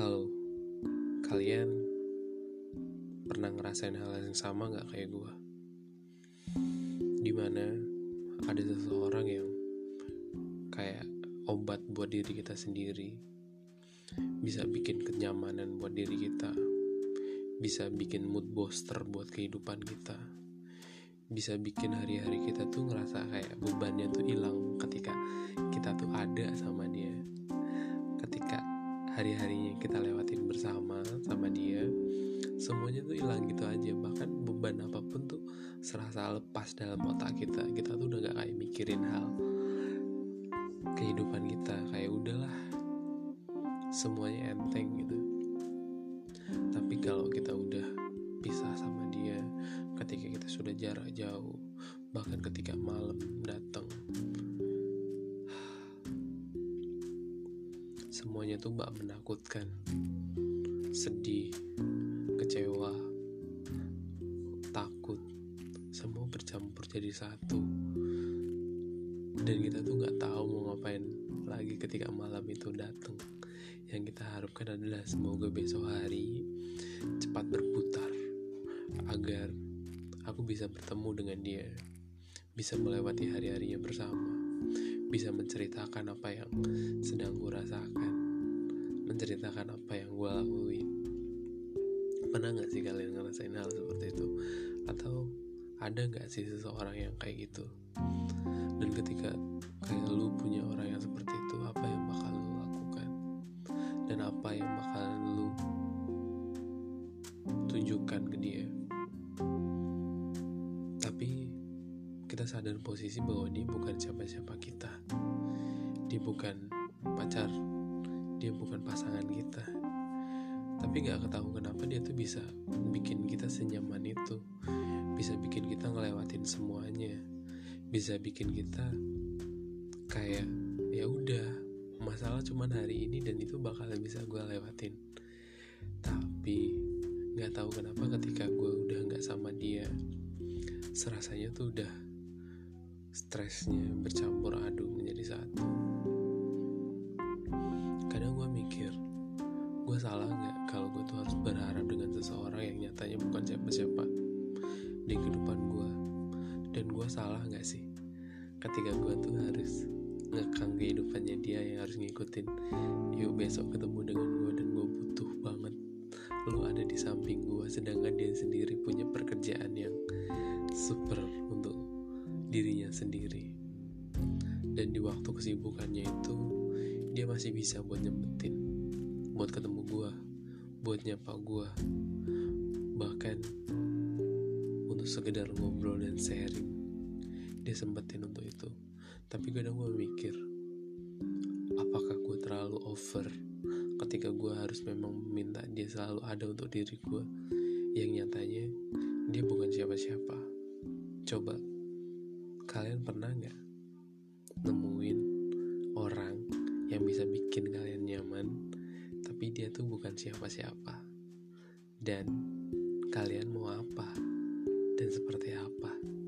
Halo, kalian pernah ngerasain hal yang sama gak kayak gue? Di mana ada seseorang yang kayak obat buat diri kita sendiri, bisa bikin kenyamanan buat diri kita, bisa bikin mood booster buat kehidupan kita, bisa bikin hari-hari kita tuh ngerasa kayak bebannya tuh hilang ketika kita tuh ada sama dia hari-harinya kita lewatin bersama sama dia semuanya tuh hilang gitu aja. Bahkan beban apa pun tuh serasa lepas dalam otak kita. Kita tuh udah gak kayak mikirin hal kehidupan kita. Kayak udahlah semuanya enteng gitu. Tapi kalau kita udah pisah sama dia ketika kita sudah jarak jauh bahkan ketika malam datang semuanya tuh mbak menakutkan. Sedih kecewa takut. Semua bercampur jadi satu. Dan kita tuh nggak tahu mau ngapain lagi ketika malam itu datang yang kita harapkan adalah semoga besok hari cepat berputar agar aku bisa bertemu dengan dia bisa melewati hari-harinya bersama bisa menceritakan apa yang sedang gue rasakan menceritakan apa yang gue lakuin. Pernah nggak sih kalian ngerasain hal seperti itu? Atau ada nggak sih seseorang yang kayak gitu? Dan ketika kayak lu punya orang yang seperti itu apa yang bakal lu lakukan? Dan apa yang bakal lu tunjukkan ke dia? Tapi kita sadar posisi bahwa dia bukan kita bukan pacar dia bukan pasangan kita. Tapi gak ketahui kenapa dia tuh bisa bikin kita senyaman itu. Bisa bikin kita ngelewatin semuanya. Bisa bikin kita kayak ya udah masalah cuman hari ini dan itu bakal bisa gue lewatin. Tapi nggak tahu kenapa ketika gue udah nggak sama dia serasanya tuh udah stresnya bercampur aduk menjadi satu salah nggak? Kalau gue tuh harus berharap dengan seseorang yang nyatanya bukan siapa-siapa di kehidupan gue dan gue salah nggak sih? Ketika gue tuh harus ngekang kehidupannya dia yang harus ngikutin yuk besok ketemu dengan gue dan gue butuh banget lu ada di samping gue sedangkan dia sendiri punya pekerjaan yang super untuk dirinya sendiri. Dan di waktu kesibukannya itu dia masih bisa buat nyempetin buat ketemu gue buat nyapa gue bahkan untuk sekedar ngobrol dan sharing. Dia sempetin untuk itu. Tapi kadang gue mikir apakah gue terlalu over ketika gue harus memang meminta dia selalu ada untuk diri gue yang nyatanya dia bukan siapa-siapa. Coba kalian pernah nggak nemuin orang yang bisa bikin kalian nyaman tapi dia tuh bukan siapa-siapa. Dan kalian mau apa? Dan seperti apa